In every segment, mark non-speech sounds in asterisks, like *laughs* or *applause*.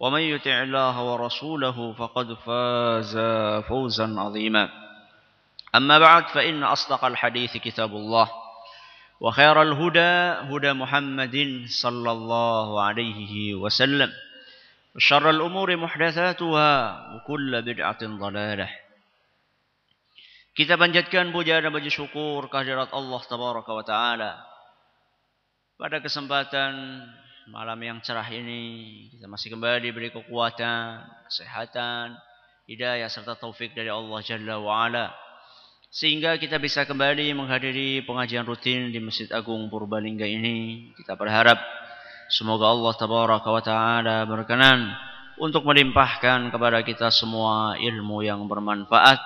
ومن يطع الله ورسوله فقد فاز فوزا عظيما أما بعد فإن أصدق الحديث كتاب الله وخير الهدى هدى محمد صلى الله عليه وسلم وشر الأمور محدثاتها وكل بدعة ضلالة Kita panjatkan puja dan puji kehadirat Allah Tabaraka wa Ta'ala. Pada kesempatan malam yang cerah ini kita masih kembali diberi kekuatan, kesehatan, hidayah serta taufik dari Allah Jalla wa. Sehingga kita bisa kembali menghadiri pengajian rutin di Masjid Agung Purbalingga ini. Kita berharap semoga Allah Tabaraka wa Ta'ala berkenan untuk melimpahkan kepada kita semua ilmu yang bermanfaat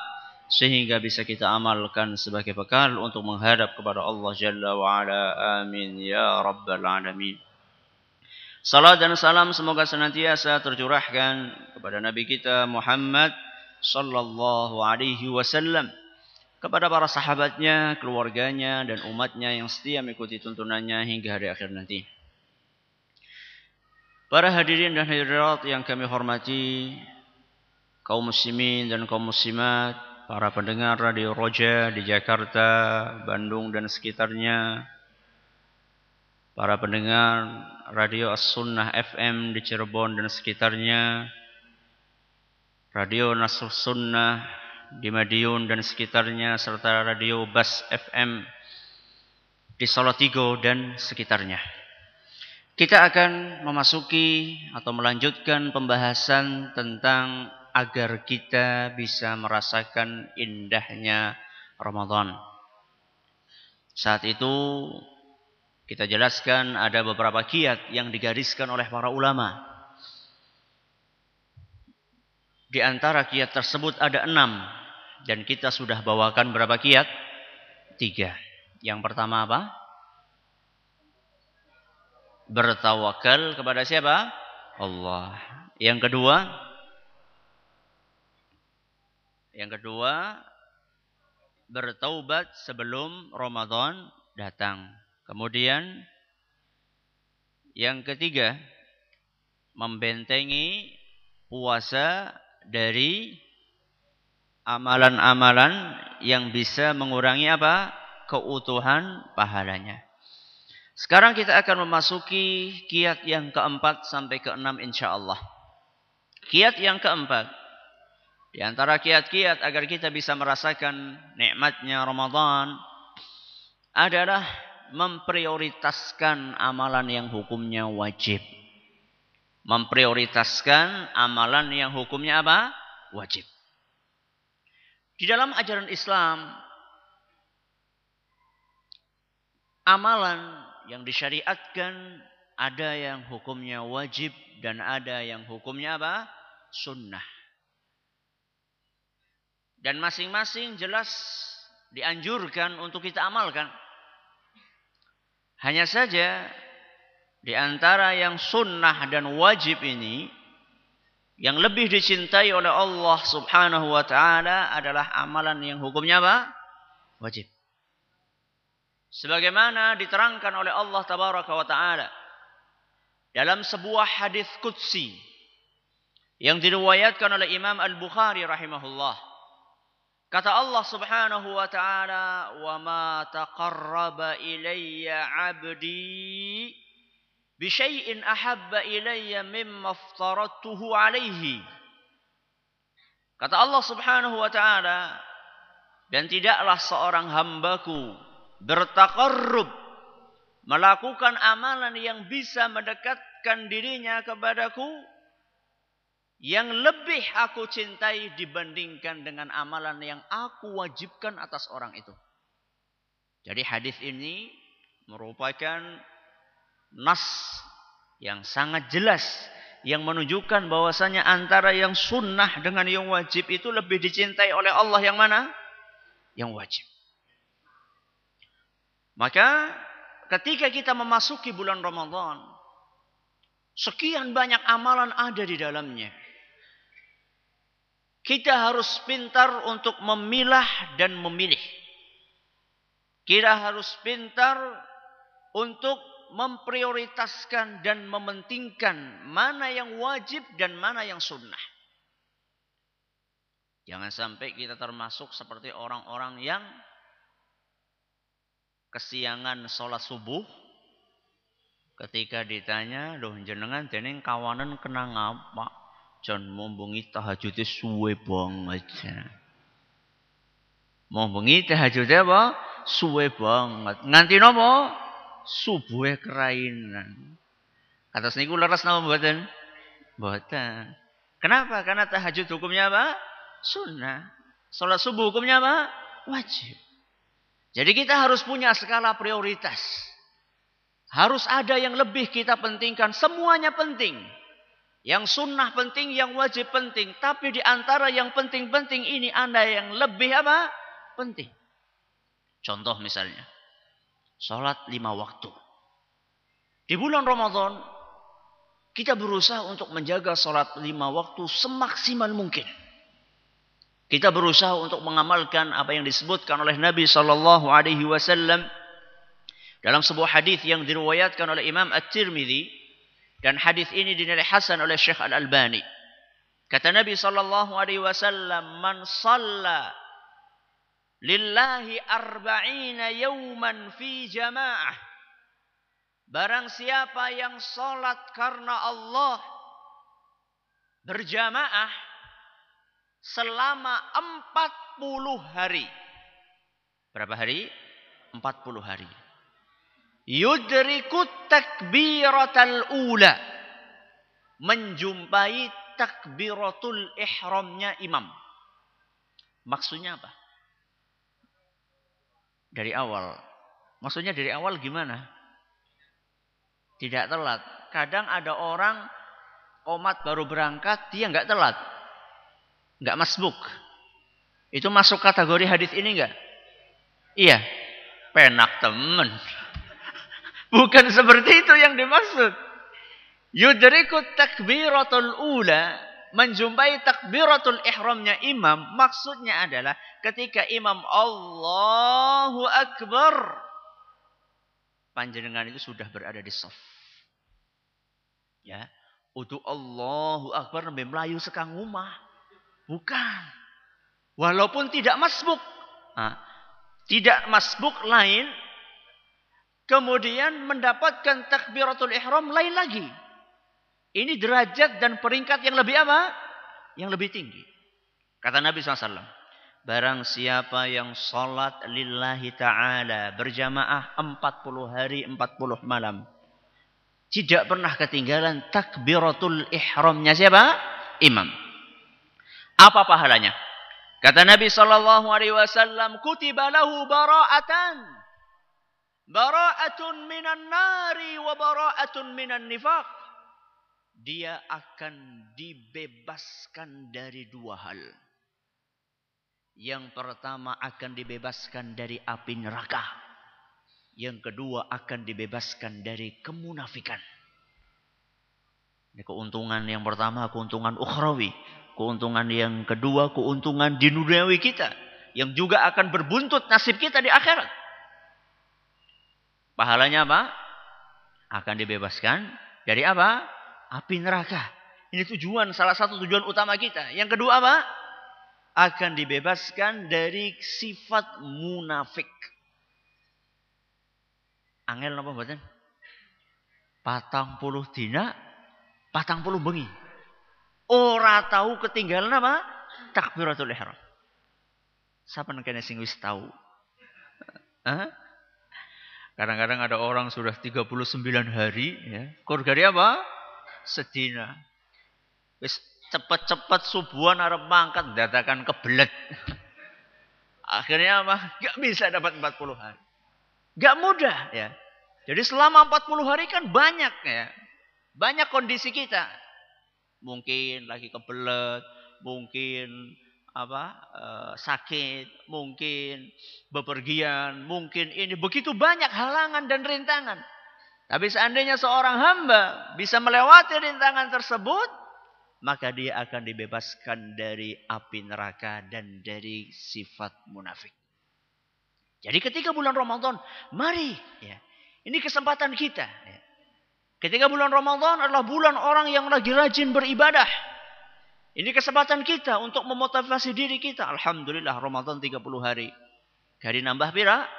sehingga bisa kita amalkan sebagai bekal untuk menghadap kepada Allah Jalla wa Ala. Amin ya rabbal alamin. Salam dan salam semoga senantiasa tercurahkan kepada Nabi kita Muhammad sallallahu alaihi wasallam kepada para sahabatnya, keluarganya dan umatnya yang setia mengikuti tuntunannya hingga hari akhir nanti. Para hadirin dan hadirat yang kami hormati, kaum muslimin dan kaum muslimat, para pendengar Radio Roja di Jakarta, Bandung dan sekitarnya, para pendengar Radio As-Sunnah FM di Cirebon dan sekitarnya, Radio Nasr Sunnah di Madiun dan sekitarnya, serta Radio Bas FM di Salatiga dan sekitarnya. Kita akan memasuki atau melanjutkan pembahasan tentang agar kita bisa merasakan indahnya Ramadan. Saat itu kita jelaskan ada beberapa kiat yang digariskan oleh para ulama. Di antara kiat tersebut ada enam. Dan kita sudah bawakan berapa kiat? Tiga. Yang pertama apa? Bertawakal kepada siapa? Allah. Yang kedua? Yang kedua, bertaubat sebelum Ramadan datang. Kemudian yang ketiga, membentengi puasa dari amalan-amalan yang bisa mengurangi apa? keutuhan pahalanya. Sekarang kita akan memasuki kiat yang keempat sampai keenam insya Allah. Kiat yang keempat. Di antara kiat-kiat agar kita bisa merasakan nikmatnya Ramadan adalah memprioritaskan amalan yang hukumnya wajib. Memprioritaskan amalan yang hukumnya apa? Wajib. Di dalam ajaran Islam, amalan yang disyariatkan ada yang hukumnya wajib dan ada yang hukumnya apa? Sunnah. Dan masing-masing jelas dianjurkan untuk kita amalkan. Hanya saja di antara yang sunnah dan wajib ini yang lebih dicintai oleh Allah Subhanahu wa taala adalah amalan yang hukumnya apa? Wajib. Sebagaimana diterangkan oleh Allah tabaraka wa taala dalam sebuah hadis qudsi yang diriwayatkan oleh Imam Al-Bukhari rahimahullah. Kata Allah Subhanahu wa taala, "Wa ma taqarraba ilayya 'abdi bi syai'in ahabba ilayya mimma aftaradtuhu 'alaihi." Kata Allah Subhanahu wa taala, dan tidaklah seorang hambaku bertakarrub melakukan amalan yang bisa mendekatkan dirinya kepadaku yang lebih aku cintai dibandingkan dengan amalan yang aku wajibkan atas orang itu. Jadi hadis ini merupakan nas yang sangat jelas yang menunjukkan bahwasanya antara yang sunnah dengan yang wajib itu lebih dicintai oleh Allah yang mana? Yang wajib. Maka ketika kita memasuki bulan Ramadan, sekian banyak amalan ada di dalamnya. Kita harus pintar untuk memilah dan memilih. Kita harus pintar untuk memprioritaskan dan mementingkan mana yang wajib dan mana yang sunnah. Jangan sampai kita termasuk seperti orang-orang yang kesiangan sholat subuh ketika ditanya loh jenengan jeneng kawanan kena ngapa jan mumbungi tahajudnya suwe banget mumbungi tahajudnya apa? Suwe banget nganti nopo subuhe kerainan. Kata niku leres napa mboten? Mboten. Kenapa? Karena tahajud hukumnya apa? Sunnah. Sholat subuh hukumnya apa? Wajib. Jadi kita harus punya skala prioritas. Harus ada yang lebih kita pentingkan. Semuanya penting. Yang sunnah penting, yang wajib penting. Tapi di antara yang penting-penting ini ada yang lebih apa? Penting. Contoh misalnya. Sholat lima waktu. Di bulan Ramadan, kita berusaha untuk menjaga sholat lima waktu semaksimal mungkin. Kita berusaha untuk mengamalkan apa yang disebutkan oleh Nabi sallallahu alaihi wasallam dalam sebuah hadis yang diriwayatkan oleh Imam At-Tirmizi dan hadis ini dinilai hasan oleh Syekh Al-Albani. Kata Nabi sallallahu alaihi wasallam, "Man shalla lillahi arba'ina yawman fi jamaah." Barang siapa yang salat karena Allah berjamaah selama 40 hari. Berapa hari? 40 hari. Yudriku takbiratal ula. Menjumpai takbiratul ihramnya imam. Maksudnya apa? Dari awal. Maksudnya dari awal gimana? Tidak telat. Kadang ada orang komat baru berangkat, dia nggak telat. Enggak masbuk. Itu masuk kategori hadis ini enggak? Iya. Penak temen. Bukan seperti itu yang dimaksud. Yudriku takbiratul ula. Menjumpai takbiratul ihramnya imam. Maksudnya adalah ketika imam Allahu Akbar. Panjenengan itu sudah berada di soft. Ya. Untuk Allahu Akbar lebih melayu sekang rumah. Bukan. Walaupun tidak masbuk. Nah, tidak masbuk lain. Kemudian mendapatkan takbiratul ihram lain lagi. Ini derajat dan peringkat yang lebih apa? Yang lebih tinggi. Kata Nabi SAW. Barang siapa yang salat lillahi ta'ala berjamaah 40 hari 40 malam. Tidak pernah ketinggalan takbiratul ihramnya siapa? Imam. Apa pahalanya? Kata Nabi wasallam, "Kutiba lahu bara'atan." Bara'atun minan nari wa bara'atun minan nifaq. Dia akan dibebaskan dari dua hal. Yang pertama akan dibebaskan dari api neraka. Yang kedua akan dibebaskan dari kemunafikan. Ini keuntungan yang pertama keuntungan ukhrawi. Keuntungan yang kedua, keuntungan di duniawi kita. Yang juga akan berbuntut nasib kita di akhirat. Pahalanya apa? Akan dibebaskan dari apa? Api neraka. Ini tujuan, salah satu tujuan utama kita. Yang kedua apa? Akan dibebaskan dari sifat munafik. Angel apa buatan? Patang puluh dina, patang puluh bengi. Ora tahu ketinggalan apa? Takbiratul ihram. Siapa kene sing wis tahu? Kadang-kadang ada orang sudah 39 hari ya. Kurgari apa? Sedina. Wis cepat-cepat subuhan arep mangkat dadakan kebelet. Akhirnya apa? Gak bisa dapat 40 hari. Gak mudah ya. Jadi selama 40 hari kan banyak ya. Banyak kondisi kita. Mungkin lagi kebelet, mungkin apa uh, sakit, mungkin bepergian, mungkin ini begitu banyak halangan dan rintangan. Tapi seandainya seorang hamba bisa melewati rintangan tersebut, maka dia akan dibebaskan dari api neraka dan dari sifat munafik. Jadi ketika bulan Ramadan, mari ya. Ini kesempatan kita ya. Ketika bulan Ramadan adalah bulan orang yang lagi rajin beribadah. Ini kesempatan kita untuk memotivasi diri kita. Alhamdulillah Ramadan 30 hari. Hari nambah pira?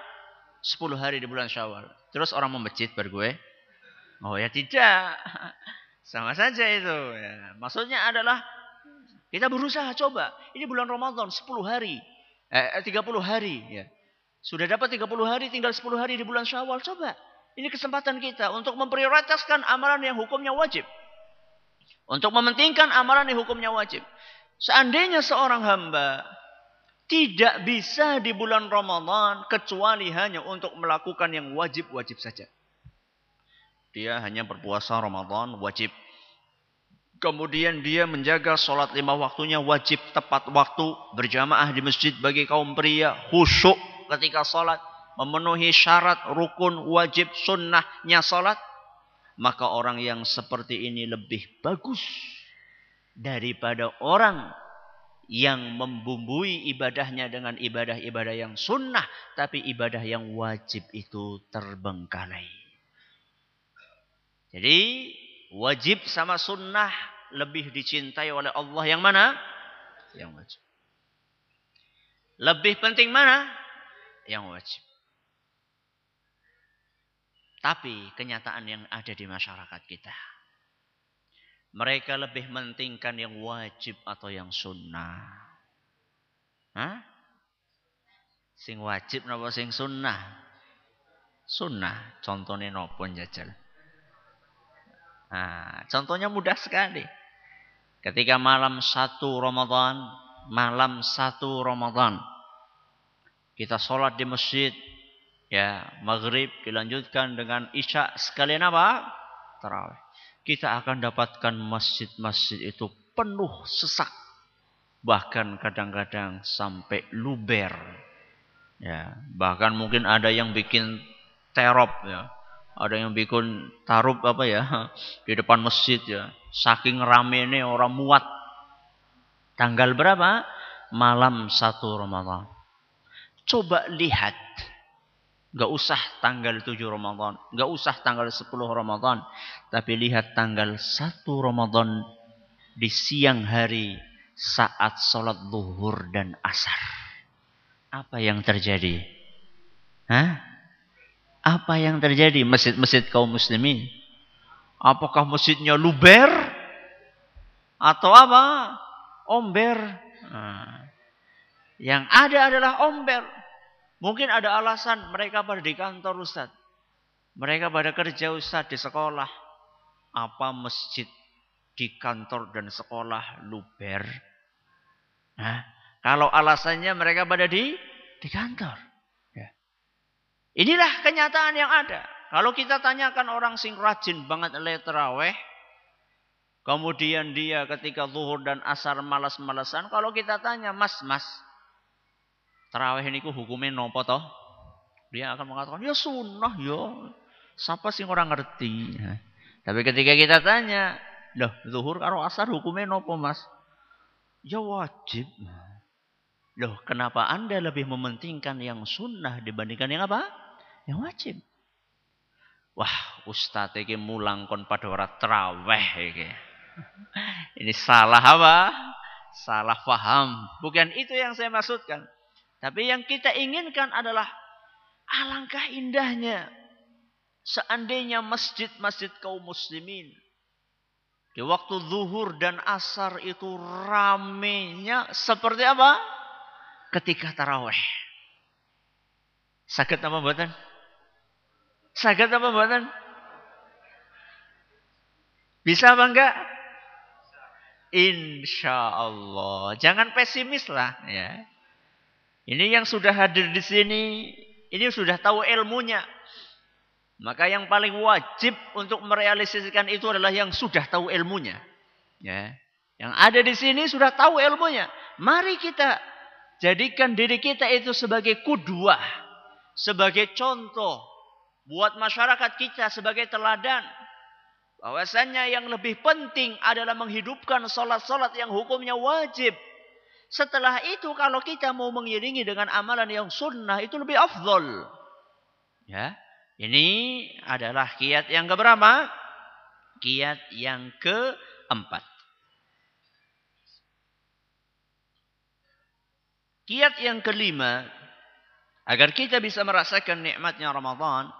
10 hari di bulan Syawal. Terus orang mau masjid gue. Oh ya tidak. *laughs* Sama saja itu. Ya. Maksudnya adalah kita berusaha coba. Ini bulan Ramadan 10 hari. Eh, 30 eh, hari. Ya. Sudah dapat 30 hari, tinggal 10 hari di bulan Syawal. Coba. Ini kesempatan kita untuk memprioritaskan amalan yang hukumnya wajib. Untuk mementingkan amalan yang hukumnya wajib. Seandainya seorang hamba tidak bisa di bulan Ramadan kecuali hanya untuk melakukan yang wajib-wajib saja. Dia hanya berpuasa Ramadan wajib. Kemudian dia menjaga sholat lima waktunya wajib tepat waktu berjamaah di masjid bagi kaum pria khusyuk ketika sholat memenuhi syarat rukun wajib sunnahnya sholat maka orang yang seperti ini lebih bagus daripada orang yang membumbui ibadahnya dengan ibadah-ibadah yang sunnah, tapi ibadah yang wajib itu terbengkalai. Jadi wajib sama sunnah lebih dicintai oleh Allah yang mana? Yang wajib. Lebih penting mana? Yang wajib. Tapi kenyataan yang ada di masyarakat kita. Mereka lebih mentingkan yang wajib atau yang sunnah. Hah? Sing wajib napa sing sunnah? Sunnah. Contohnya nopo jajal. Nah, contohnya mudah sekali. Ketika malam satu Ramadan, malam satu Ramadan, kita sholat di masjid, ya maghrib dilanjutkan dengan isya sekalian apa? Tarawih. Kita akan dapatkan masjid-masjid itu penuh sesak. Bahkan kadang-kadang sampai luber. Ya, bahkan mungkin ada yang bikin terop ya. Ada yang bikin tarup apa ya *laughs* di depan masjid ya. Saking rame ini orang muat. Tanggal berapa? Malam satu Ramadan. Coba lihat Gak usah tanggal 7 Ramadan. Gak usah tanggal 10 Ramadan. Tapi lihat tanggal 1 Ramadan di siang hari saat sholat zuhur dan asar. Apa yang terjadi? Hah? Apa yang terjadi masjid-masjid kaum muslimin? Apakah masjidnya luber? Atau apa? Omber. Nah. Yang ada adalah omber. Mungkin ada alasan mereka pada di kantor Ustaz. Mereka pada kerja Ustaz di sekolah. Apa masjid di kantor dan sekolah luber? Nah, kalau alasannya mereka pada di di kantor. Ya. Inilah kenyataan yang ada. Kalau kita tanyakan orang sing rajin banget letraweh, kemudian dia ketika zuhur dan asar malas-malasan, kalau kita tanya, mas, mas, Terawih ini ku hukumnya nopo toh? Dia akan mengatakan, ya sunnah ya. Siapa sih orang ngerti? Tapi ketika kita tanya, loh zuhur karo asar hukumnya nopo mas? Ya wajib. Loh kenapa anda lebih mementingkan yang sunnah dibandingkan yang apa? Yang wajib. Wah, ustaz iki mulang kon pada ora traweh iki. *laughs* Ini salah apa? Salah faham. Bukan itu yang saya maksudkan. Tapi yang kita inginkan adalah alangkah indahnya seandainya masjid-masjid kaum muslimin di waktu zuhur dan asar itu ramenya seperti apa? Ketika taraweh. Sakit apa buatan? Sakit apa buatan? Bisa apa enggak? Insya Allah. Jangan pesimis lah. Ya. Ini yang sudah hadir di sini, ini sudah tahu ilmunya. Maka yang paling wajib untuk merealisasikan itu adalah yang sudah tahu ilmunya. Ya. Yang ada di sini sudah tahu ilmunya. Mari kita jadikan diri kita itu sebagai kudua. Sebagai contoh. Buat masyarakat kita sebagai teladan. Bahwasannya yang lebih penting adalah menghidupkan solat-solat yang hukumnya wajib. Setelah itu kalau kita mau mengiringi dengan amalan yang sunnah itu lebih afdol. Ya, ini adalah kiat yang keberapa? Kiat yang keempat. Kiat yang kelima, agar kita bisa merasakan nikmatnya Ramadan,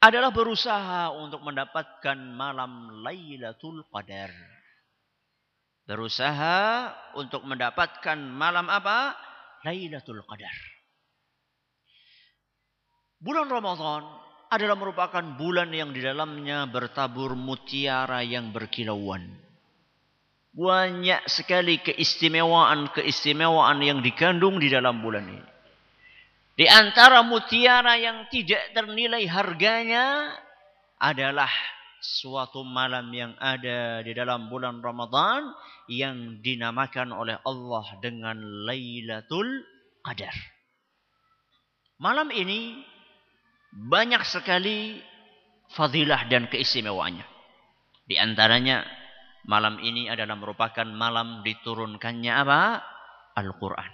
adalah berusaha untuk mendapatkan malam Lailatul Qadar. Berusaha untuk mendapatkan malam apa? Lailatul Qadar. Bulan Ramadan adalah merupakan bulan yang di dalamnya bertabur mutiara yang berkilauan. Banyak sekali keistimewaan-keistimewaan yang dikandung di dalam bulan ini. Di antara mutiara yang tidak ternilai harganya adalah suatu malam yang ada di dalam bulan Ramadan yang dinamakan oleh Allah dengan Lailatul Qadar. Malam ini banyak sekali fadilah dan keistimewaannya. Di antaranya malam ini adalah merupakan malam diturunkannya apa? Al-Quran.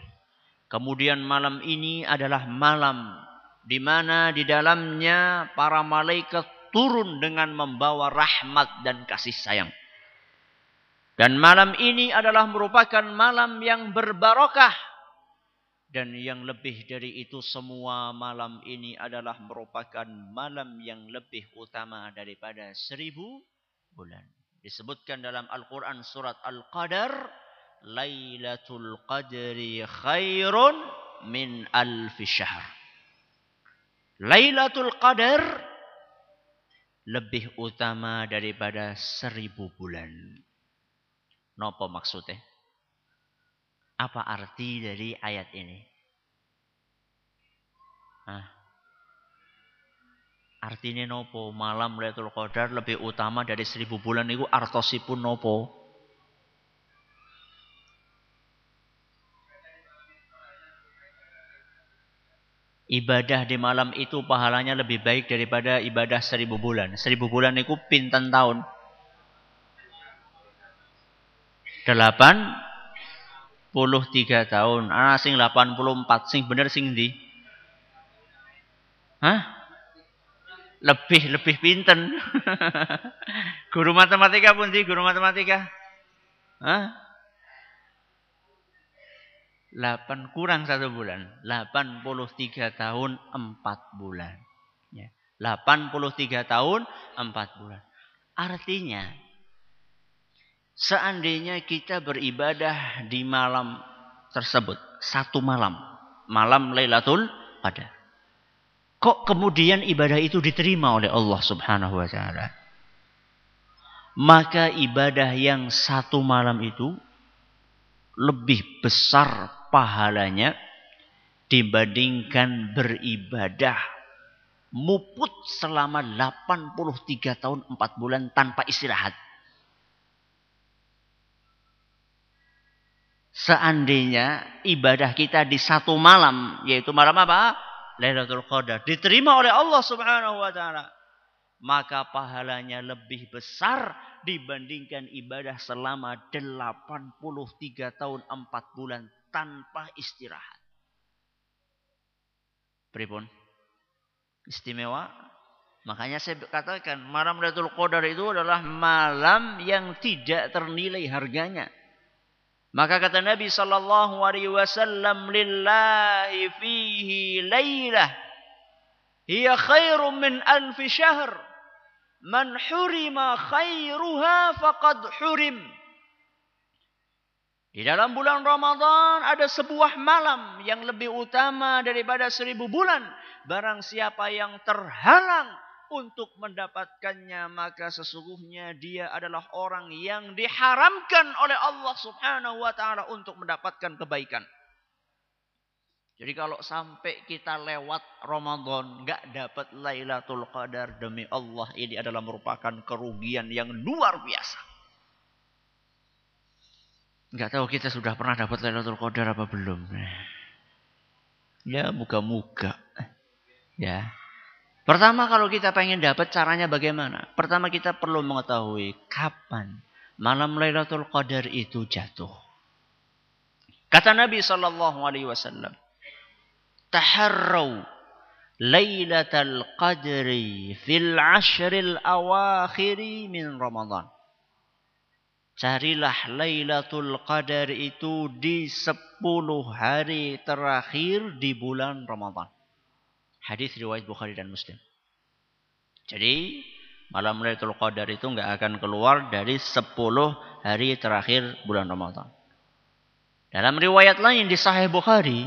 Kemudian malam ini adalah malam di mana di dalamnya para malaikat turun dengan membawa rahmat dan kasih sayang. Dan malam ini adalah merupakan malam yang berbarokah. Dan yang lebih dari itu semua malam ini adalah merupakan malam yang lebih utama daripada seribu bulan. Disebutkan dalam Al-Quran surat Al-Qadar. Laylatul Qadri khairun min alfi syahr. Laylatul Qadar lebih utama daripada seribu bulan. Nopo maksudnya? Apa arti dari ayat ini? Hah? Artinya nopo malam Lailatul Qadar lebih utama dari seribu bulan itu artosipun nopo? Ibadah di malam itu pahalanya lebih baik daripada ibadah seribu bulan. Seribu bulan itu pinten tahun? Delapan puluh tiga tahun. Ah, sing delapan puluh empat. Sing bener sing di? Hah? Lebih, lebih pinten. *laughs* guru matematika pun di, guru matematika. Hah? 8 kurang satu bulan. 83 tahun 4 bulan. Ya. 83 tahun 4 bulan. Artinya, seandainya kita beribadah di malam tersebut. Satu malam. Malam Lailatul Qadar. Kok kemudian ibadah itu diterima oleh Allah subhanahu wa ta'ala? Maka ibadah yang satu malam itu lebih besar pahalanya dibandingkan beribadah muput selama 83 tahun 4 bulan tanpa istirahat. Seandainya ibadah kita di satu malam, yaitu malam apa? Lailatul Qadar. Diterima oleh Allah subhanahu wa ta'ala. Maka pahalanya lebih besar dibandingkan ibadah selama 83 tahun 4 bulan tanpa istirahat. Pripun? Istimewa? Makanya saya katakan malam Lailatul Qadar itu adalah malam yang tidak ternilai harganya. Maka kata Nabi sallallahu alaihi wasallam lillahi fihi lailah hiya khairum min alf syahr. Man hurima khairuha faqad hurim. Di dalam bulan Ramadan ada sebuah malam yang lebih utama daripada seribu bulan. Barang siapa yang terhalang untuk mendapatkannya maka sesungguhnya dia adalah orang yang diharamkan oleh Allah Subhanahu wa taala untuk mendapatkan kebaikan. Jadi kalau sampai kita lewat Ramadan nggak dapat Lailatul Qadar demi Allah ini adalah merupakan kerugian yang luar biasa. Nggak tahu kita sudah pernah dapat Lailatul Qadar apa belum? Ya, muka-muka. Ya. Pertama kalau kita pengen dapat caranya bagaimana? Pertama kita perlu mengetahui kapan malam Lailatul Qadar itu jatuh. Kata Nabi sallallahu alaihi wasallam, "Taharrau Lailatul Qadri fil ashril awakhiri min Ramadan." Carilah Lailatul Qadar itu di 10 hari terakhir di bulan Ramadan. Hadis riwayat Bukhari dan Muslim. Jadi malam Lailatul Qadar itu nggak akan keluar dari 10 hari terakhir bulan Ramadan. Dalam riwayat lain di Sahih Bukhari,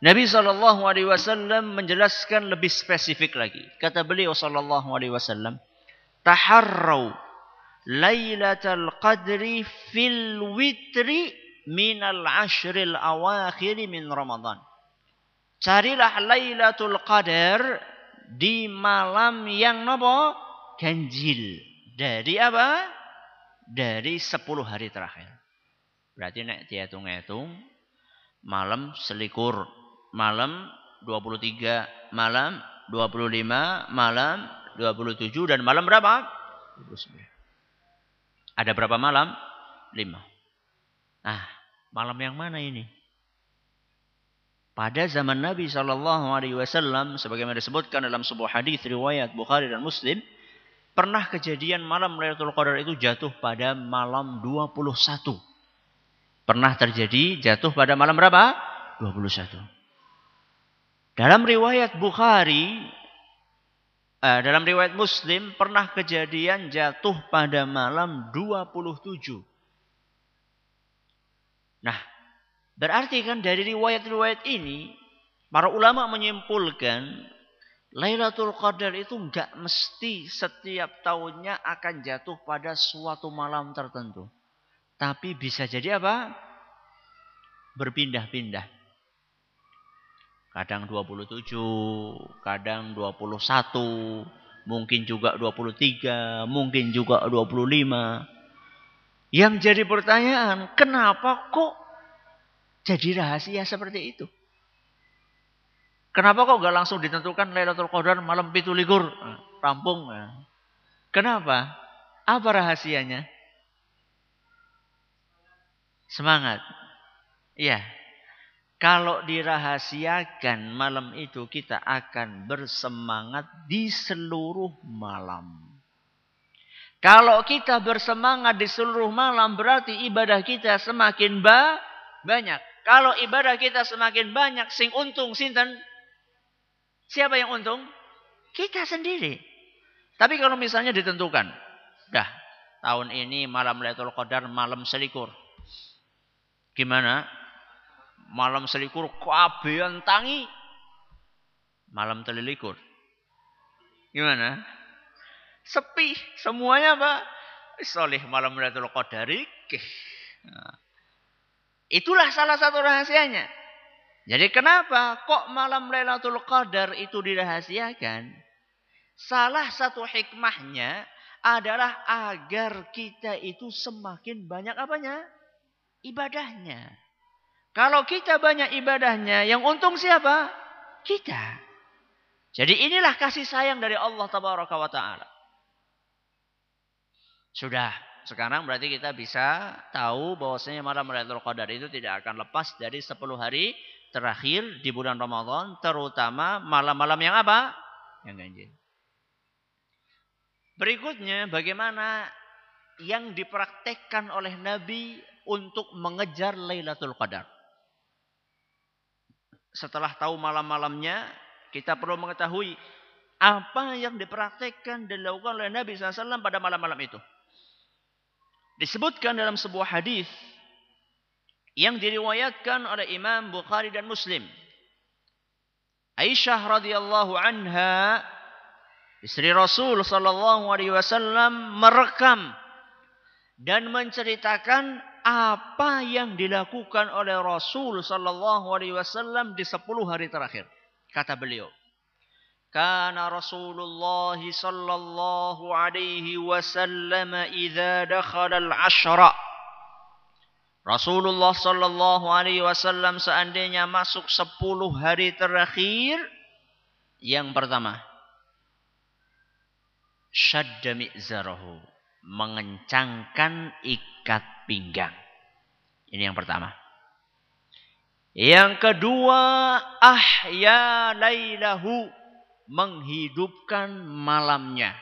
Nabi Shallallahu Alaihi Wasallam menjelaskan lebih spesifik lagi. Kata beliau Shallallahu Alaihi Wasallam, taharrau Lailatul Qadri fil witri minal ashril awakhir min Ramadan. Carilah Lailatul Qadar di malam yang nopo ganjil. Dari apa? Dari 10 hari terakhir. Berarti nek dihitung-hitung malam selikur, malam 23, malam 25, malam 27 dan malam berapa? 29. Ada berapa malam? 5. Nah, malam yang mana ini? Pada zaman Nabi Shallallahu Alaihi Wasallam, sebagaimana disebutkan dalam sebuah hadis riwayat Bukhari dan Muslim, pernah kejadian malam Lailatul Qadar itu jatuh pada malam 21. Pernah terjadi jatuh pada malam berapa? 21. Dalam riwayat Bukhari, eh, dalam riwayat Muslim pernah kejadian jatuh pada malam 27. Nah, Berarti kan dari riwayat-riwayat ini, para ulama menyimpulkan Lailatul Qadar itu enggak mesti setiap tahunnya akan jatuh pada suatu malam tertentu. Tapi bisa jadi apa? Berpindah-pindah. Kadang 27, kadang 21, mungkin juga 23, mungkin juga 25. Yang jadi pertanyaan, kenapa kok jadi rahasia seperti itu. Kenapa kok gak langsung ditentukan Lailatul Qadar malam pitu ligur? Eh, rampung. Eh. Kenapa? Apa rahasianya? Semangat. Iya. Kalau dirahasiakan malam itu kita akan bersemangat di seluruh malam. Kalau kita bersemangat di seluruh malam berarti ibadah kita semakin ba banyak. Kalau ibadah kita semakin banyak, sing untung sinten? Siapa yang untung? Kita sendiri. Tapi kalau misalnya ditentukan, dah tahun ini malam Lailatul Qadar malam selikur. Gimana? Malam selikur kabehan tangi. Malam telilikur. Gimana? Sepi semuanya apa? Soleh malam Lailatul Qadar Nah. Itulah salah satu rahasianya. Jadi kenapa kok malam Lailatul Qadar itu dirahasiakan? Salah satu hikmahnya adalah agar kita itu semakin banyak apanya? Ibadahnya. Kalau kita banyak ibadahnya, yang untung siapa? Kita. Jadi inilah kasih sayang dari Allah Tabaraka wa Ta'ala. Sudah sekarang berarti kita bisa tahu bahwasanya malam Lailatul Qadar itu tidak akan lepas dari 10 hari terakhir di bulan Ramadan, terutama malam-malam yang apa? Yang ganjil. Berikutnya bagaimana yang dipraktekkan oleh Nabi untuk mengejar Lailatul Qadar. Setelah tahu malam-malamnya, kita perlu mengetahui apa yang dipraktekkan dan dilakukan oleh Nabi SAW pada malam-malam itu. Disebutkan dalam sebuah hadis yang diriwayatkan oleh Imam Bukhari dan Muslim. Aisyah radhiyallahu anha istri Rasul sallallahu alaihi wasallam merekam dan menceritakan apa yang dilakukan oleh Rasul sallallahu alaihi wasallam di 10 hari terakhir. Kata beliau, "Kana Rasulullah sallallahu alaihi wasallam idza dakhala al-ashra" Rasulullah sallallahu alaihi wasallam seandainya masuk 10 hari terakhir yang pertama syadda mi'zarahu mengencangkan ikat pinggang. Ini yang pertama. Yang kedua, ahya lailahu menghidupkan malamnya.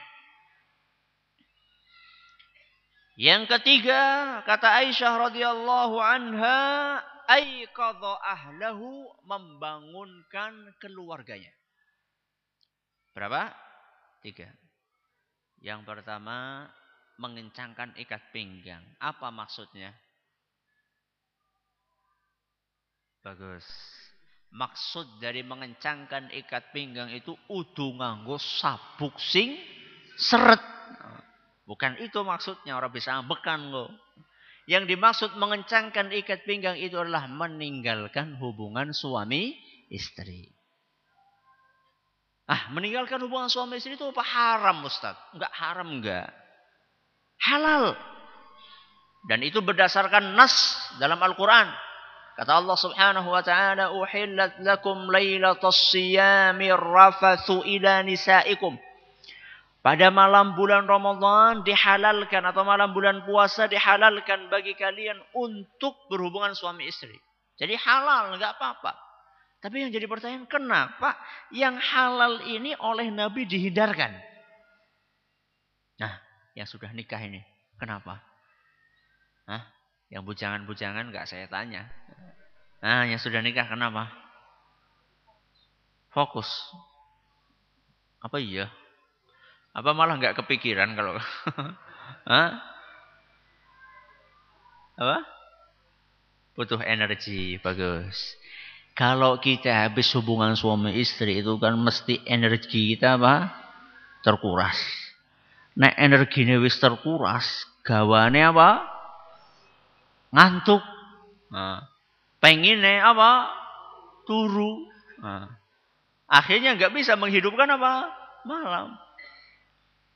Yang ketiga, kata Aisyah radhiyallahu anha, aiqadha ahlahu membangunkan keluarganya. Berapa? Tiga. Yang pertama, mengencangkan ikat pinggang. Apa maksudnya? Bagus. Maksud dari mengencangkan ikat pinggang itu udu nganggo sabuk sing seret. Bukan itu maksudnya orang bisa ambekan lo. Yang dimaksud mengencangkan ikat pinggang itu adalah meninggalkan hubungan suami istri. Ah, meninggalkan hubungan suami istri itu apa haram Ustaz? Enggak haram enggak halal. Dan itu berdasarkan nas dalam Al-Quran. Kata Allah subhanahu wa ta'ala, Uhillat lakum laylatas siyami rafathu ila nisaikum. Pada malam bulan Ramadan dihalalkan atau malam bulan puasa dihalalkan bagi kalian untuk berhubungan suami istri. Jadi halal, nggak apa-apa. Tapi yang jadi pertanyaan, kenapa yang halal ini oleh Nabi dihindarkan? Nah, yang sudah nikah ini. Kenapa? Hah? Yang bujangan-bujangan nggak saya tanya. Nah, yang sudah nikah kenapa? Fokus. Apa iya? Apa malah nggak kepikiran kalau *laughs* Hah? Apa? Butuh energi, bagus. Kalau kita habis hubungan suami istri itu kan mesti energi kita apa? Terkuras. Nek energinya wis terkuras, gawane apa? Ngantuk. Nah, pengennya apa? Turu. Nah, akhirnya nggak bisa menghidupkan apa? Malam.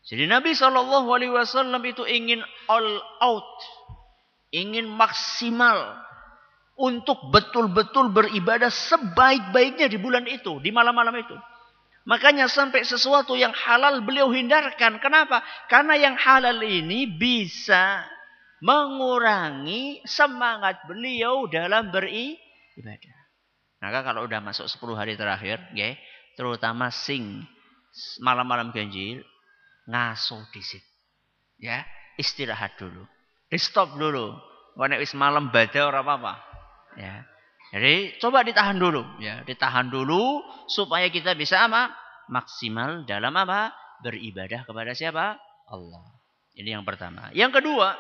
Jadi Nabi Shallallahu Alaihi Wasallam itu ingin all out, ingin maksimal untuk betul-betul beribadah sebaik-baiknya di bulan itu, di malam-malam itu. Makanya sampai sesuatu yang halal beliau hindarkan. Kenapa? Karena yang halal ini bisa mengurangi semangat beliau dalam beribadah. Maka kalau udah masuk 10 hari terakhir, okay, terutama sing malam-malam ganjil, ngaso disit. Ya, istirahat dulu. Di stop dulu. Wane wis malam baca ora apa-apa. Ya. Jadi coba ditahan dulu, ya, ditahan dulu supaya kita bisa apa? Maksimal dalam apa? Beribadah kepada siapa? Allah. Ini yang pertama. Yang kedua,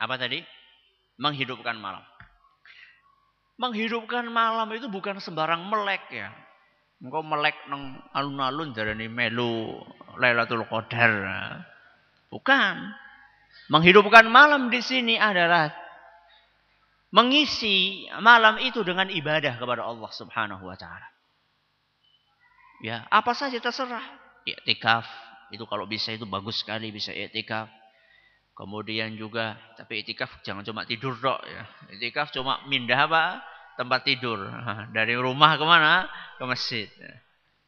apa tadi? Menghidupkan malam. Menghidupkan malam itu bukan sembarang melek ya. Engkau melek nang alun-alun darani melu Lailatul Qadar. Bukan. Menghidupkan malam di sini adalah mengisi malam itu dengan ibadah kepada Allah Subhanahu wa taala. Ya, apa saja terserah. Iktikaf itu kalau bisa itu bagus sekali bisa iktikaf. Kemudian juga tapi iktikaf jangan cuma tidur dok ya. Iktikaf cuma mindah apa? tempat tidur. *laughs* Dari rumah ke mana? Ke masjid.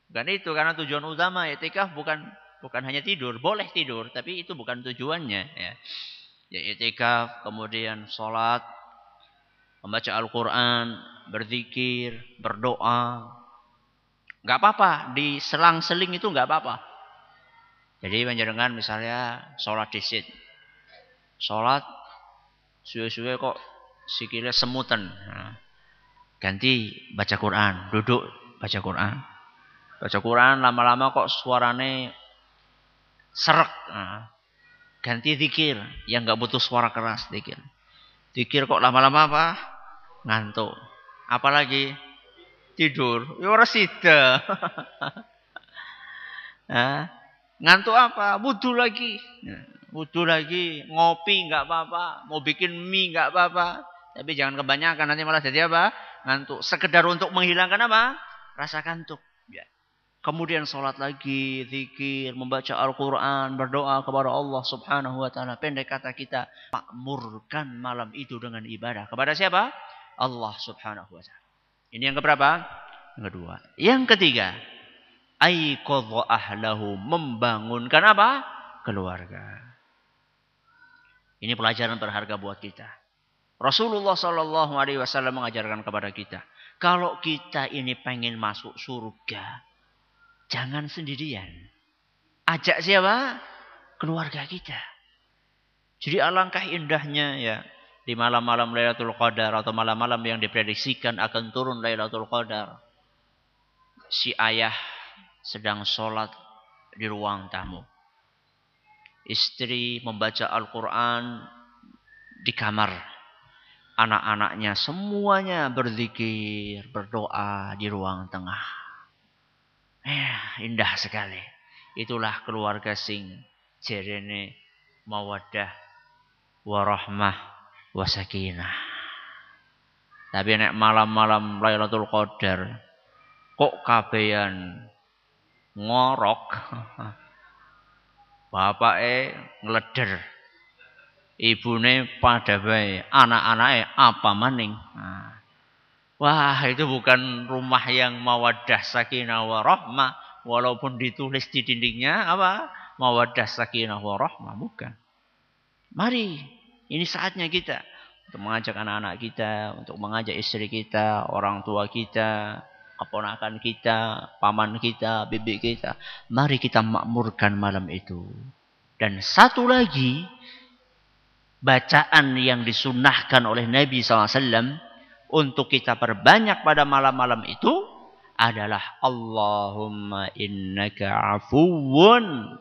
Bukan itu karena tujuan utama iktikaf bukan bukan hanya tidur, boleh tidur, tapi itu bukan tujuannya ya. Ya iktikaf, kemudian sholat, membaca Al-Quran, berzikir, berdoa. Gak apa-apa, di selang-seling itu gak apa-apa. Jadi panjenengan misalnya sholat disit. Sholat suwe-suwe kok sikile semutan. Nah, ganti baca Quran, duduk baca Quran. Baca Quran lama-lama kok suarane serak. Nah, ganti zikir yang nggak butuh suara keras zikir. Zikir kok lama-lama apa? Ngantuk. Apalagi tidur. Ya ora sida. *laughs* ngantuk apa? Wudhu lagi. Nah, wudhu lagi, ngopi nggak apa-apa, mau bikin mie nggak apa-apa. Tapi jangan kebanyakan nanti malah jadi apa? Ngantuk. Sekedar untuk menghilangkan apa? Rasa kantuk. Ya. Kemudian sholat lagi, zikir, membaca Al-Quran, berdoa kepada Allah subhanahu wa ta'ala. Pendek kata kita, makmurkan malam itu dengan ibadah. Kepada siapa? Allah subhanahu wa ta'ala. Ini yang keberapa? Yang kedua. Yang ketiga, aikodho ahlahu membangunkan apa? Keluarga. Ini pelajaran berharga buat kita. Rasulullah Shallallahu Alaihi Wasallam mengajarkan kepada kita, kalau kita ini pengen masuk surga, jangan sendirian. Ajak siapa? Keluarga kita. Jadi alangkah indahnya ya di malam-malam Lailatul Qadar atau malam-malam yang diprediksikan akan turun Lailatul Qadar. Si ayah sedang sholat di ruang tamu. Istri membaca Al-Quran di kamar anak-anaknya semuanya berzikir, berdoa di ruang tengah. Eh, indah sekali. Itulah keluarga sing jerene mawadah warahmah wasakinah. Tapi nek malam-malam Lailatul Qadar kok kabehan ngorok. *laughs* Bapake ngleder ibune pada baik, anak-anaknya apa maning. Nah. Wah, itu bukan rumah yang mawadah sakinah warahmah walaupun ditulis di dindingnya apa? Mawadah sakinah warahmah bukan. Mari, ini saatnya kita untuk mengajak anak-anak kita, untuk mengajak istri kita, orang tua kita, keponakan kita, paman kita, bibi kita. Mari kita makmurkan malam itu. Dan satu lagi, bacaan yang disunahkan oleh Nabi SAW untuk kita perbanyak pada malam-malam itu adalah Allahumma innaka afuwun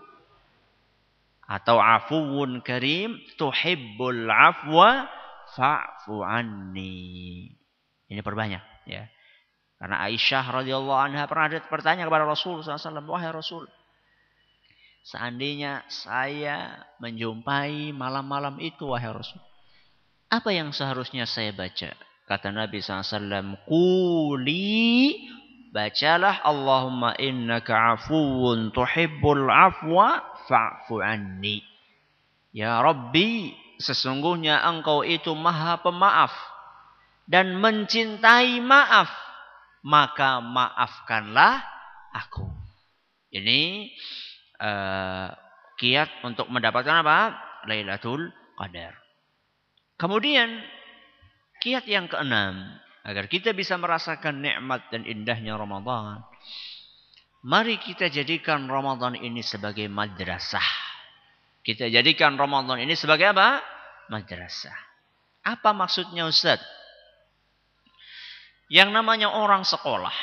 atau afuwun karim tuhibbul afwa fa'fu anni. Ini perbanyak ya. Karena Aisyah radhiyallahu anha pernah ada bertanya kepada Rasul SAW, wahai Rasul, Seandainya saya menjumpai malam-malam itu wahai Rasul. Apa yang seharusnya saya baca? Kata Nabi SAW. Kuli bacalah Allahumma innaka afuun tuhibbul afwa fa'fu anni. Ya Rabbi, sesungguhnya engkau itu maha pemaaf dan mencintai maaf. Maka maafkanlah aku. Ini uh, kiat untuk mendapatkan apa? Lailatul Qadar. Kemudian kiat yang keenam agar kita bisa merasakan nikmat dan indahnya Ramadan. Mari kita jadikan Ramadan ini sebagai madrasah. Kita jadikan Ramadan ini sebagai apa? Madrasah. Apa maksudnya Ustaz? Yang namanya orang sekolah,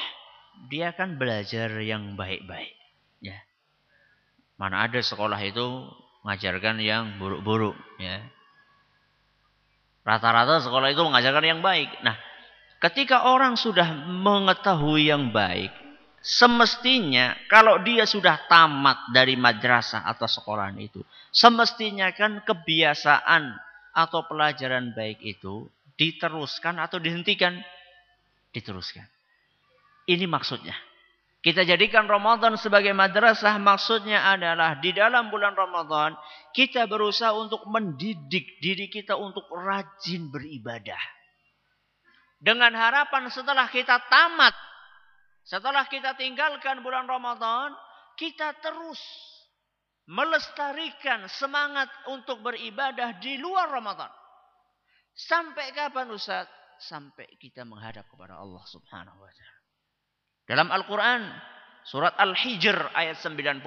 dia akan belajar yang baik-baik. Ya. Mana ada sekolah itu mengajarkan yang buruk-buruk ya. Rata-rata sekolah itu mengajarkan yang baik. Nah, ketika orang sudah mengetahui yang baik, semestinya kalau dia sudah tamat dari madrasah atau sekolahan itu, semestinya kan kebiasaan atau pelajaran baik itu diteruskan atau dihentikan? Diteruskan. Ini maksudnya. Kita jadikan Ramadan sebagai madrasah maksudnya adalah di dalam bulan Ramadan kita berusaha untuk mendidik diri kita untuk rajin beribadah. Dengan harapan setelah kita tamat, setelah kita tinggalkan bulan Ramadan, kita terus melestarikan semangat untuk beribadah di luar Ramadan. Sampai kapan Ustaz? Sampai kita menghadap kepada Allah Subhanahu wa taala. Dalam Al-Quran, surat Al-Hijr ayat 99.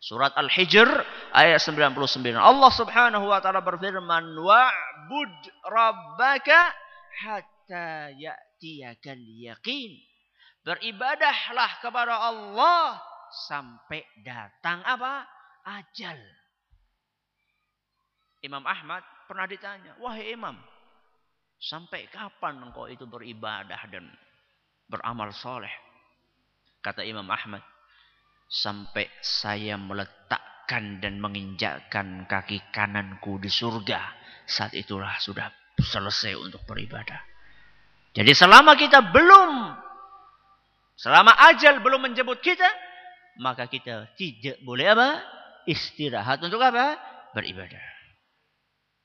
Surat Al-Hijr ayat 99. Allah Subhanahu wa taala berfirman, "Wa'bud rabbaka hatta ya'tiyakal yaqin." Beribadahlah kepada Allah sampai datang apa? Ajal. Imam Ahmad pernah ditanya, "Wahai Imam, sampai kapan engkau itu beribadah dan beramal soleh?" Kata Imam Ahmad, sampai saya meletakkan dan menginjakkan kaki kananku di surga. Saat itulah sudah selesai untuk beribadah. Jadi selama kita belum, selama ajal belum menjemput kita, maka kita tidak boleh apa? Istirahat untuk apa? Beribadah.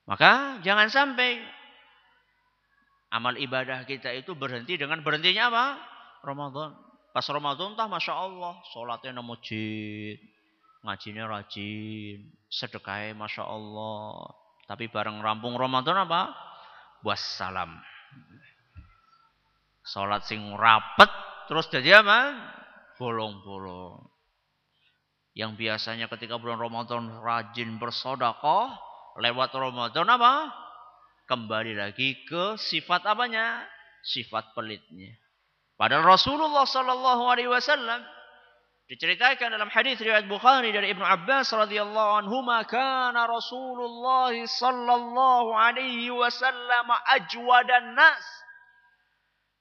Maka jangan sampai amal ibadah kita itu berhenti dengan berhentinya apa? Ramadan. Pas Ramadan tah Masya Allah. Sholatnya nang masjid. Ngajinya rajin. Sedekahnya Masya Allah. Tapi bareng rampung Ramadan apa? Buas salam. Sholat sing rapet. Terus jadi apa? Bolong-bolong. Yang biasanya ketika bulan Ramadan rajin bersodakoh. Lewat Ramadan apa? Kembali lagi ke sifat apanya? Sifat pelitnya. Padahal Rasulullah sallallahu alaihi wasallam diceritakan dalam hadis riwayat Bukhari dari Ibnu Abbas radhiyallahu anhu kana Rasulullah sallallahu alaihi wasallam ajwadan nas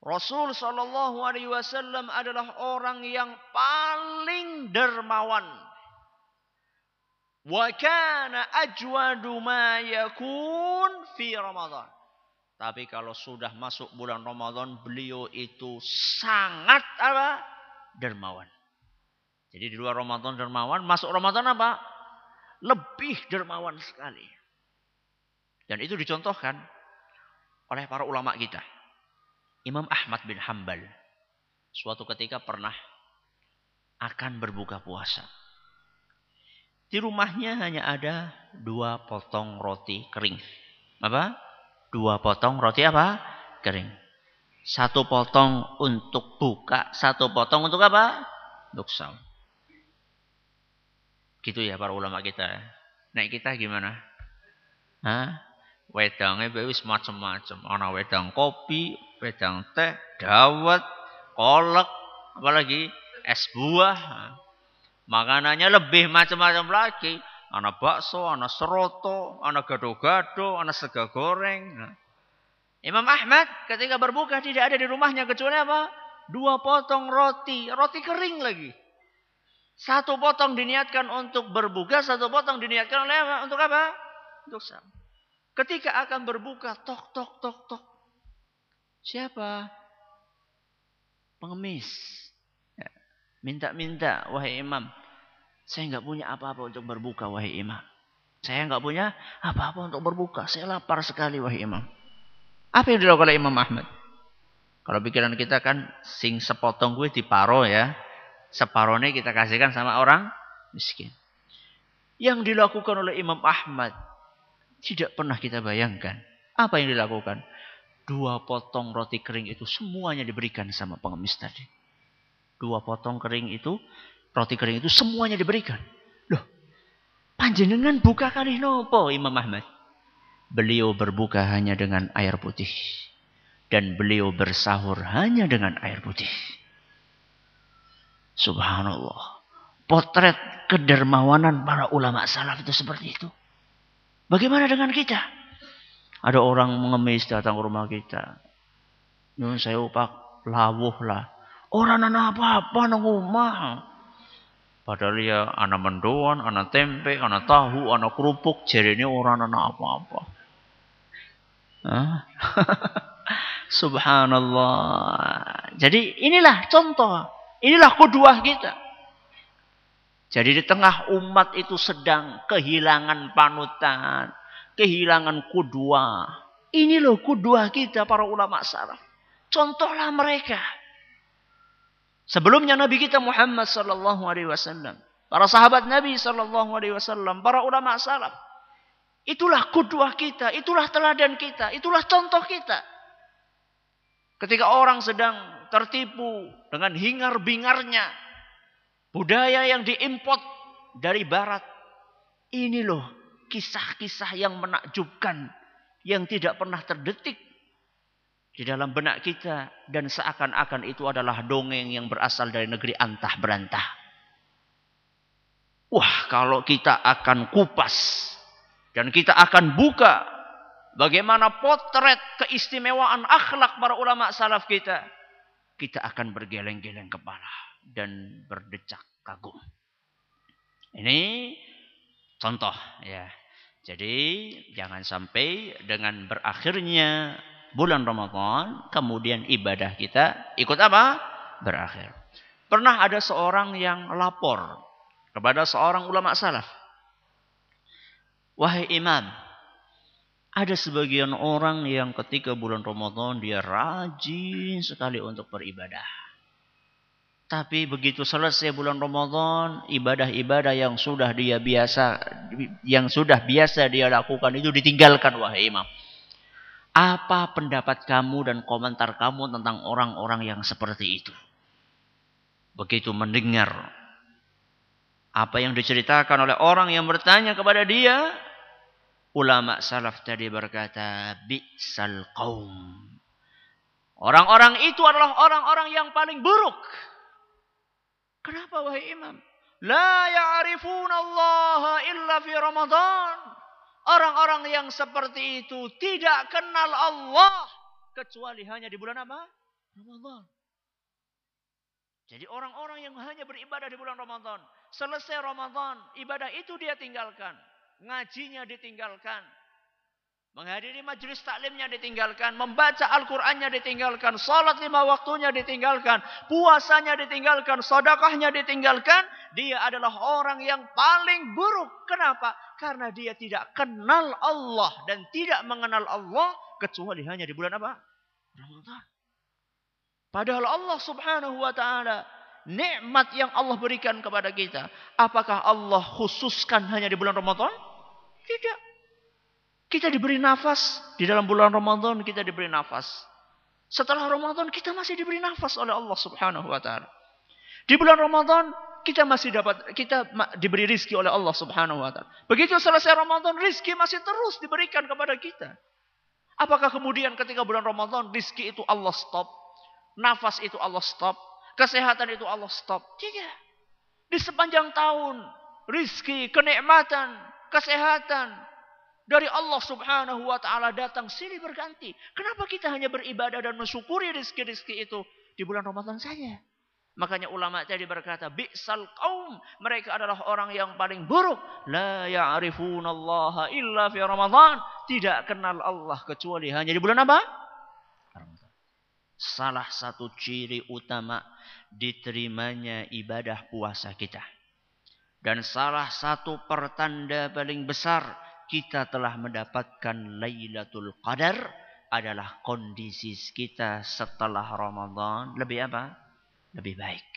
Rasul sallallahu alaihi wasallam adalah orang yang paling dermawan wa kana ajwadu fi Ramadan tapi kalau sudah masuk bulan Ramadan, beliau itu sangat apa? Dermawan. Jadi di luar Ramadan dermawan, masuk Ramadan apa? Lebih dermawan sekali. Dan itu dicontohkan oleh para ulama kita. Imam Ahmad bin Hambal suatu ketika pernah akan berbuka puasa. Di rumahnya hanya ada dua potong roti kering. Apa? Dua potong roti apa? Kering. Satu potong untuk buka, satu potong untuk apa? Untuk. Gitu ya para ulama kita. Nek kita gimana? Hah? Wedangnya wis macam-macam. Ana wedang kopi, wedang teh, dawet, kolak, apalagi es buah. Makanannya lebih macam-macam lagi. Anak bakso, anak seroto, anak gado-gado, anak sega goreng. Imam Ahmad ketika berbuka tidak ada di rumahnya kecuali apa? Dua potong roti, roti kering lagi. Satu potong diniatkan untuk berbuka, satu potong diniatkan oleh apa? Untuk apa? Untuk sahur. Ketika akan berbuka, tok tok tok tok. Siapa? Pengemis. Ya. Minta-minta, wahai imam. Saya nggak punya apa-apa untuk berbuka, wahai imam. Saya nggak punya apa-apa untuk berbuka. Saya lapar sekali, wahai imam. Apa yang dilakukan oleh Imam Ahmad? Kalau pikiran kita kan sing sepotong gue di paro ya. Separohnya kita kasihkan sama orang miskin. Yang dilakukan oleh Imam Ahmad tidak pernah kita bayangkan. Apa yang dilakukan? Dua potong roti kering itu semuanya diberikan sama pengemis tadi. Dua potong kering itu roti kering itu semuanya diberikan. Loh, panjenengan buka kali nopo Imam Ahmad? Beliau berbuka hanya dengan air putih. Dan beliau bersahur hanya dengan air putih. Subhanallah. Potret kedermawanan para ulama salaf itu seperti itu. Bagaimana dengan kita? Ada orang mengemis datang ke rumah kita. Nun saya upak lawuh lah. Orang anak apa-apa nang rumah. Padahal ya anak mendoan, anak tempe, anak tahu, anak kerupuk, jadi ini orang anak apa-apa. *laughs* Subhanallah. Jadi inilah contoh. Inilah kedua kita. Jadi di tengah umat itu sedang kehilangan panutan. Kehilangan kudua. Ini loh kudua kita para ulama salaf. Contohlah mereka. Sebelumnya Nabi kita Muhammad sallallahu alaihi wasallam, para sahabat Nabi sallallahu alaihi wasallam, para ulama salaf. Itulah kudwah kita, itulah teladan kita, itulah contoh kita. Ketika orang sedang tertipu dengan hingar-bingarnya budaya yang diimport dari barat. Ini loh kisah-kisah yang menakjubkan yang tidak pernah terdetik di dalam benak kita dan seakan-akan itu adalah dongeng yang berasal dari negeri antah berantah. Wah, kalau kita akan kupas dan kita akan buka bagaimana potret keistimewaan akhlak para ulama salaf kita, kita akan bergeleng-geleng kepala dan berdecak kagum. Ini contoh ya. Jadi jangan sampai dengan berakhirnya bulan Ramadan kemudian ibadah kita ikut apa? Berakhir. Pernah ada seorang yang lapor kepada seorang ulama salaf. Wahai imam, ada sebagian orang yang ketika bulan Ramadan dia rajin sekali untuk beribadah. Tapi begitu selesai bulan Ramadan, ibadah-ibadah yang sudah dia biasa yang sudah biasa dia lakukan itu ditinggalkan wahai imam. Apa pendapat kamu dan komentar kamu tentang orang-orang yang seperti itu? Begitu mendengar apa yang diceritakan oleh orang yang bertanya kepada dia, ulama salaf tadi berkata, "Bi'sal qaum." Orang-orang itu adalah orang-orang yang paling buruk Kenapa wahai imam? La ya'rifun Allah illa fi Ramadan. Orang-orang yang seperti itu tidak kenal Allah kecuali hanya di bulan apa? Ramadan. Jadi orang-orang yang hanya beribadah di bulan Ramadan, selesai Ramadan, ibadah itu dia tinggalkan, ngajinya ditinggalkan, Menghadiri majelis taklimnya ditinggalkan. Membaca Al-Qurannya ditinggalkan. Salat lima waktunya ditinggalkan. Puasanya ditinggalkan. Sodakahnya ditinggalkan. Dia adalah orang yang paling buruk. Kenapa? Karena dia tidak kenal Allah. Dan tidak mengenal Allah. Kecuali hanya di bulan apa? Ramadan. Padahal Allah subhanahu wa ta'ala. Nikmat yang Allah berikan kepada kita. Apakah Allah khususkan hanya di bulan Ramadan? Tidak. Kita diberi nafas. Di dalam bulan Ramadan kita diberi nafas. Setelah Ramadan kita masih diberi nafas oleh Allah subhanahu wa ta'ala. Di bulan Ramadan kita masih dapat kita diberi rizki oleh Allah subhanahu wa ta'ala. Begitu selesai Ramadan rizki masih terus diberikan kepada kita. Apakah kemudian ketika bulan Ramadan rizki itu Allah stop? Nafas itu Allah stop? Kesehatan itu Allah stop? Tidak. Di sepanjang tahun rizki, kenikmatan, kesehatan, dari Allah subhanahu wa ta'ala datang silih berganti. Kenapa kita hanya beribadah dan mensyukuri rizki-rizki itu di bulan Ramadan saja? Makanya ulama tadi berkata, Bi'sal kaum. Mereka adalah orang yang paling buruk. La ya'rifunallaha illa fi Ramadan. Tidak kenal Allah kecuali hanya di bulan apa? Salah satu ciri utama diterimanya ibadah puasa kita. Dan salah satu pertanda paling besar kita telah mendapatkan Lailatul Qadar adalah kondisi kita setelah Ramadan lebih apa? Lebih baik.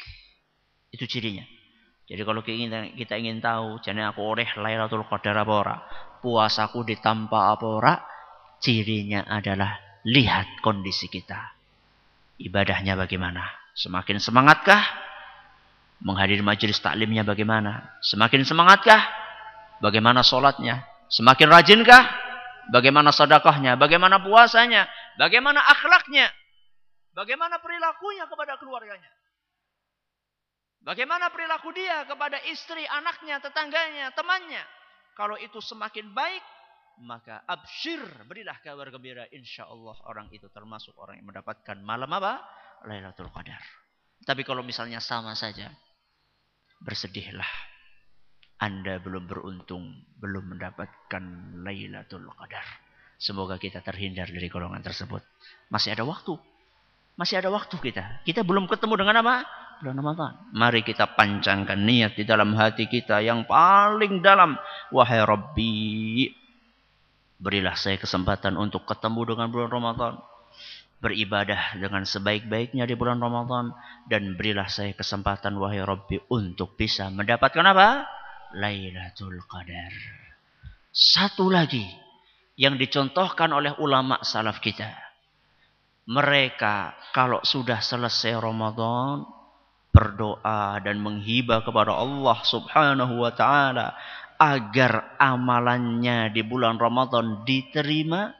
Itu cirinya. Jadi kalau kita kita ingin tahu, jadi aku oleh Lailatul Qadar apa ora? Puasaku ditampa apa ora? Cirinya adalah lihat kondisi kita. Ibadahnya bagaimana? Semakin semangatkah? Menghadiri majelis taklimnya bagaimana? Semakin semangatkah? Bagaimana sholatnya? Semakin rajinkah? Bagaimana sedekahnya? Bagaimana puasanya? Bagaimana akhlaknya? Bagaimana perilakunya kepada keluarganya? Bagaimana perilaku dia kepada istri, anaknya, tetangganya, temannya? Kalau itu semakin baik, maka absyir, berilah kabar gembira. Insya Allah orang itu termasuk orang yang mendapatkan malam apa? Lailatul Qadar. Tapi kalau misalnya sama saja, bersedihlah anda belum beruntung, belum mendapatkan Lailatul Qadar. Semoga kita terhindar dari golongan tersebut. Masih ada waktu. Masih ada waktu kita. Kita belum ketemu dengan apa? Bulan Ramadan. Mari kita pancangkan niat di dalam hati kita yang paling dalam. Wahai Rabbi, berilah saya kesempatan untuk ketemu dengan bulan Ramadan. Beribadah dengan sebaik-baiknya di bulan Ramadan. Dan berilah saya kesempatan, wahai Rabbi, untuk bisa mendapatkan apa? Lailatul Qadar. Satu lagi yang dicontohkan oleh ulama salaf kita. Mereka kalau sudah selesai Ramadan, berdoa dan menghibah kepada Allah Subhanahu wa taala agar amalannya di bulan Ramadan diterima,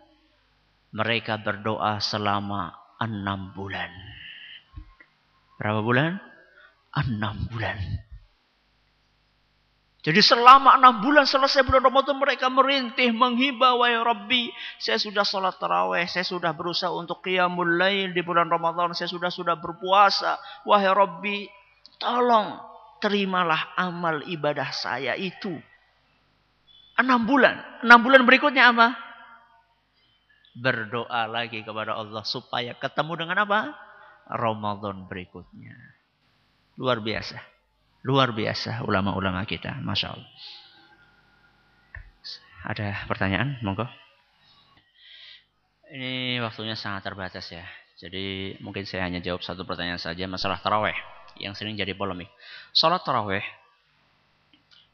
mereka berdoa selama enam bulan. Berapa bulan? Enam bulan. Jadi selama enam bulan selesai bulan Ramadan mereka merintih menghibah wahai Rabbi. Saya sudah sholat taraweh, saya sudah berusaha untuk qiyamul lail di bulan Ramadan, saya sudah sudah berpuasa. Wahai Rabbi, tolong terimalah amal ibadah saya itu. Enam bulan. Enam bulan berikutnya apa? Berdoa lagi kepada Allah supaya ketemu dengan apa? Ramadan berikutnya. Luar biasa. Luar biasa ulama-ulama kita. Masya Allah. Ada pertanyaan? Monggo. Ini waktunya sangat terbatas ya. Jadi mungkin saya hanya jawab satu pertanyaan saja. Masalah taraweh. Yang sering jadi polemik. Sholat taraweh.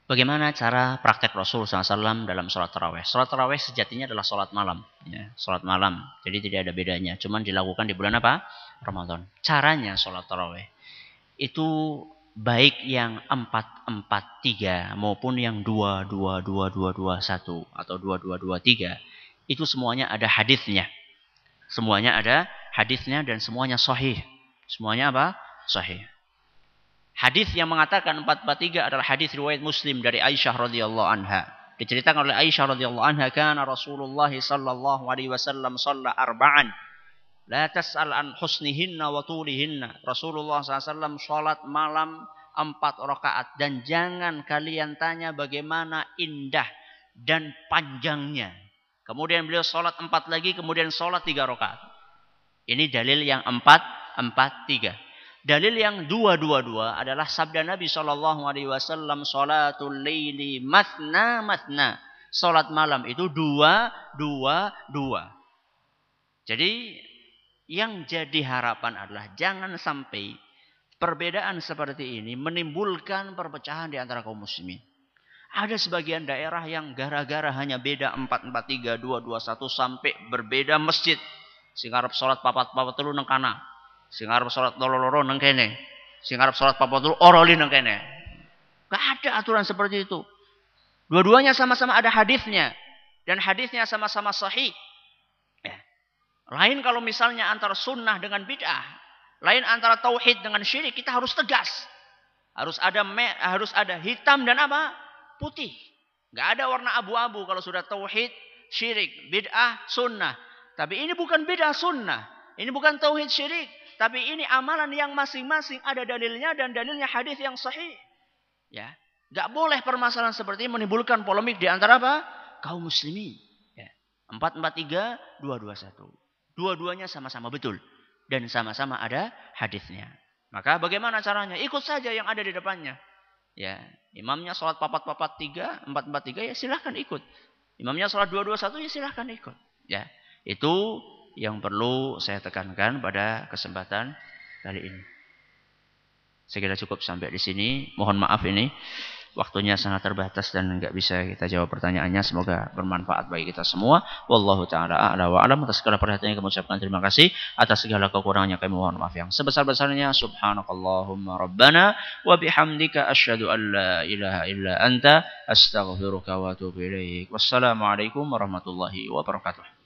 Bagaimana cara praktek Rasul SAW dalam sholat taraweh? Sholat taraweh sejatinya adalah sholat malam. Ya, sholat malam. Jadi tidak ada bedanya. Cuman dilakukan di bulan apa? Ramadan. Caranya sholat taraweh. Itu baik yang 443 maupun yang 2222221 atau 2223 itu semuanya ada hadisnya. Semuanya ada hadisnya dan semuanya sahih. Semuanya apa? Sahih. Hadis yang mengatakan 443 adalah hadis riwayat Muslim dari Aisyah radhiyallahu anha. Diceritakan oleh Aisyah radhiyallahu anha kana Rasulullah sallallahu alaihi wasallam shalla arba'an La tas'al an husnihinna wa tulihinna. Rasulullah SAW sholat malam empat rakaat. Dan jangan kalian tanya bagaimana indah dan panjangnya. Kemudian beliau sholat empat lagi, kemudian sholat tiga rakaat. Ini dalil yang empat, empat, tiga. Dalil yang dua, dua, dua adalah sabda Nabi Shallallahu Alaihi Wasallam, sholatul layli matna matna. Sholat malam itu dua, dua, dua. Jadi yang jadi harapan adalah jangan sampai perbedaan seperti ini menimbulkan perpecahan di antara kaum muslimin. Ada sebagian daerah yang gara-gara hanya beda 443 221 sampai berbeda masjid. Sing arep salat papat-papat telu nang kana. Sing arep salat loro-loro nang kene. Sing arep salat papat telu oroli nang kene. Gak ada aturan seperti itu. Dua-duanya sama-sama ada hadisnya dan hadisnya sama-sama sahih. Lain kalau misalnya antara sunnah dengan bid'ah. Lain antara tauhid dengan syirik. Kita harus tegas. Harus ada harus ada hitam dan apa? Putih. Gak ada warna abu-abu kalau sudah tauhid, syirik, bid'ah, sunnah. Tapi ini bukan bid'ah sunnah. Ini bukan tauhid syirik. Tapi ini amalan yang masing-masing ada dalilnya dan dalilnya hadis yang sahih. Ya, Gak boleh permasalahan seperti ini menimbulkan polemik di antara apa? Kaum muslimin. Ya. 443 221. Dua-duanya sama-sama betul. Dan sama-sama ada hadisnya. Maka bagaimana caranya? Ikut saja yang ada di depannya. Ya, imamnya sholat papat-papat tiga, empat-empat tiga, ya silahkan ikut. Imamnya sholat dua-dua satu, ya silahkan ikut. Ya, itu yang perlu saya tekankan pada kesempatan kali ini. Saya kira cukup sampai di sini. Mohon maaf ini waktunya sangat terbatas dan nggak bisa kita jawab pertanyaannya. Semoga bermanfaat bagi kita semua. Wallahu taala a'la wa alam atas segala perhatian yang kami ucapkan terima kasih atas segala kekurangannya kami mohon maaf yang sebesar-besarnya. Subhanakallahumma rabbana wa bihamdika asyhadu an la ilaha illa anta astaghfiruka wa atubu ilaik. Wassalamualaikum warahmatullahi wabarakatuh.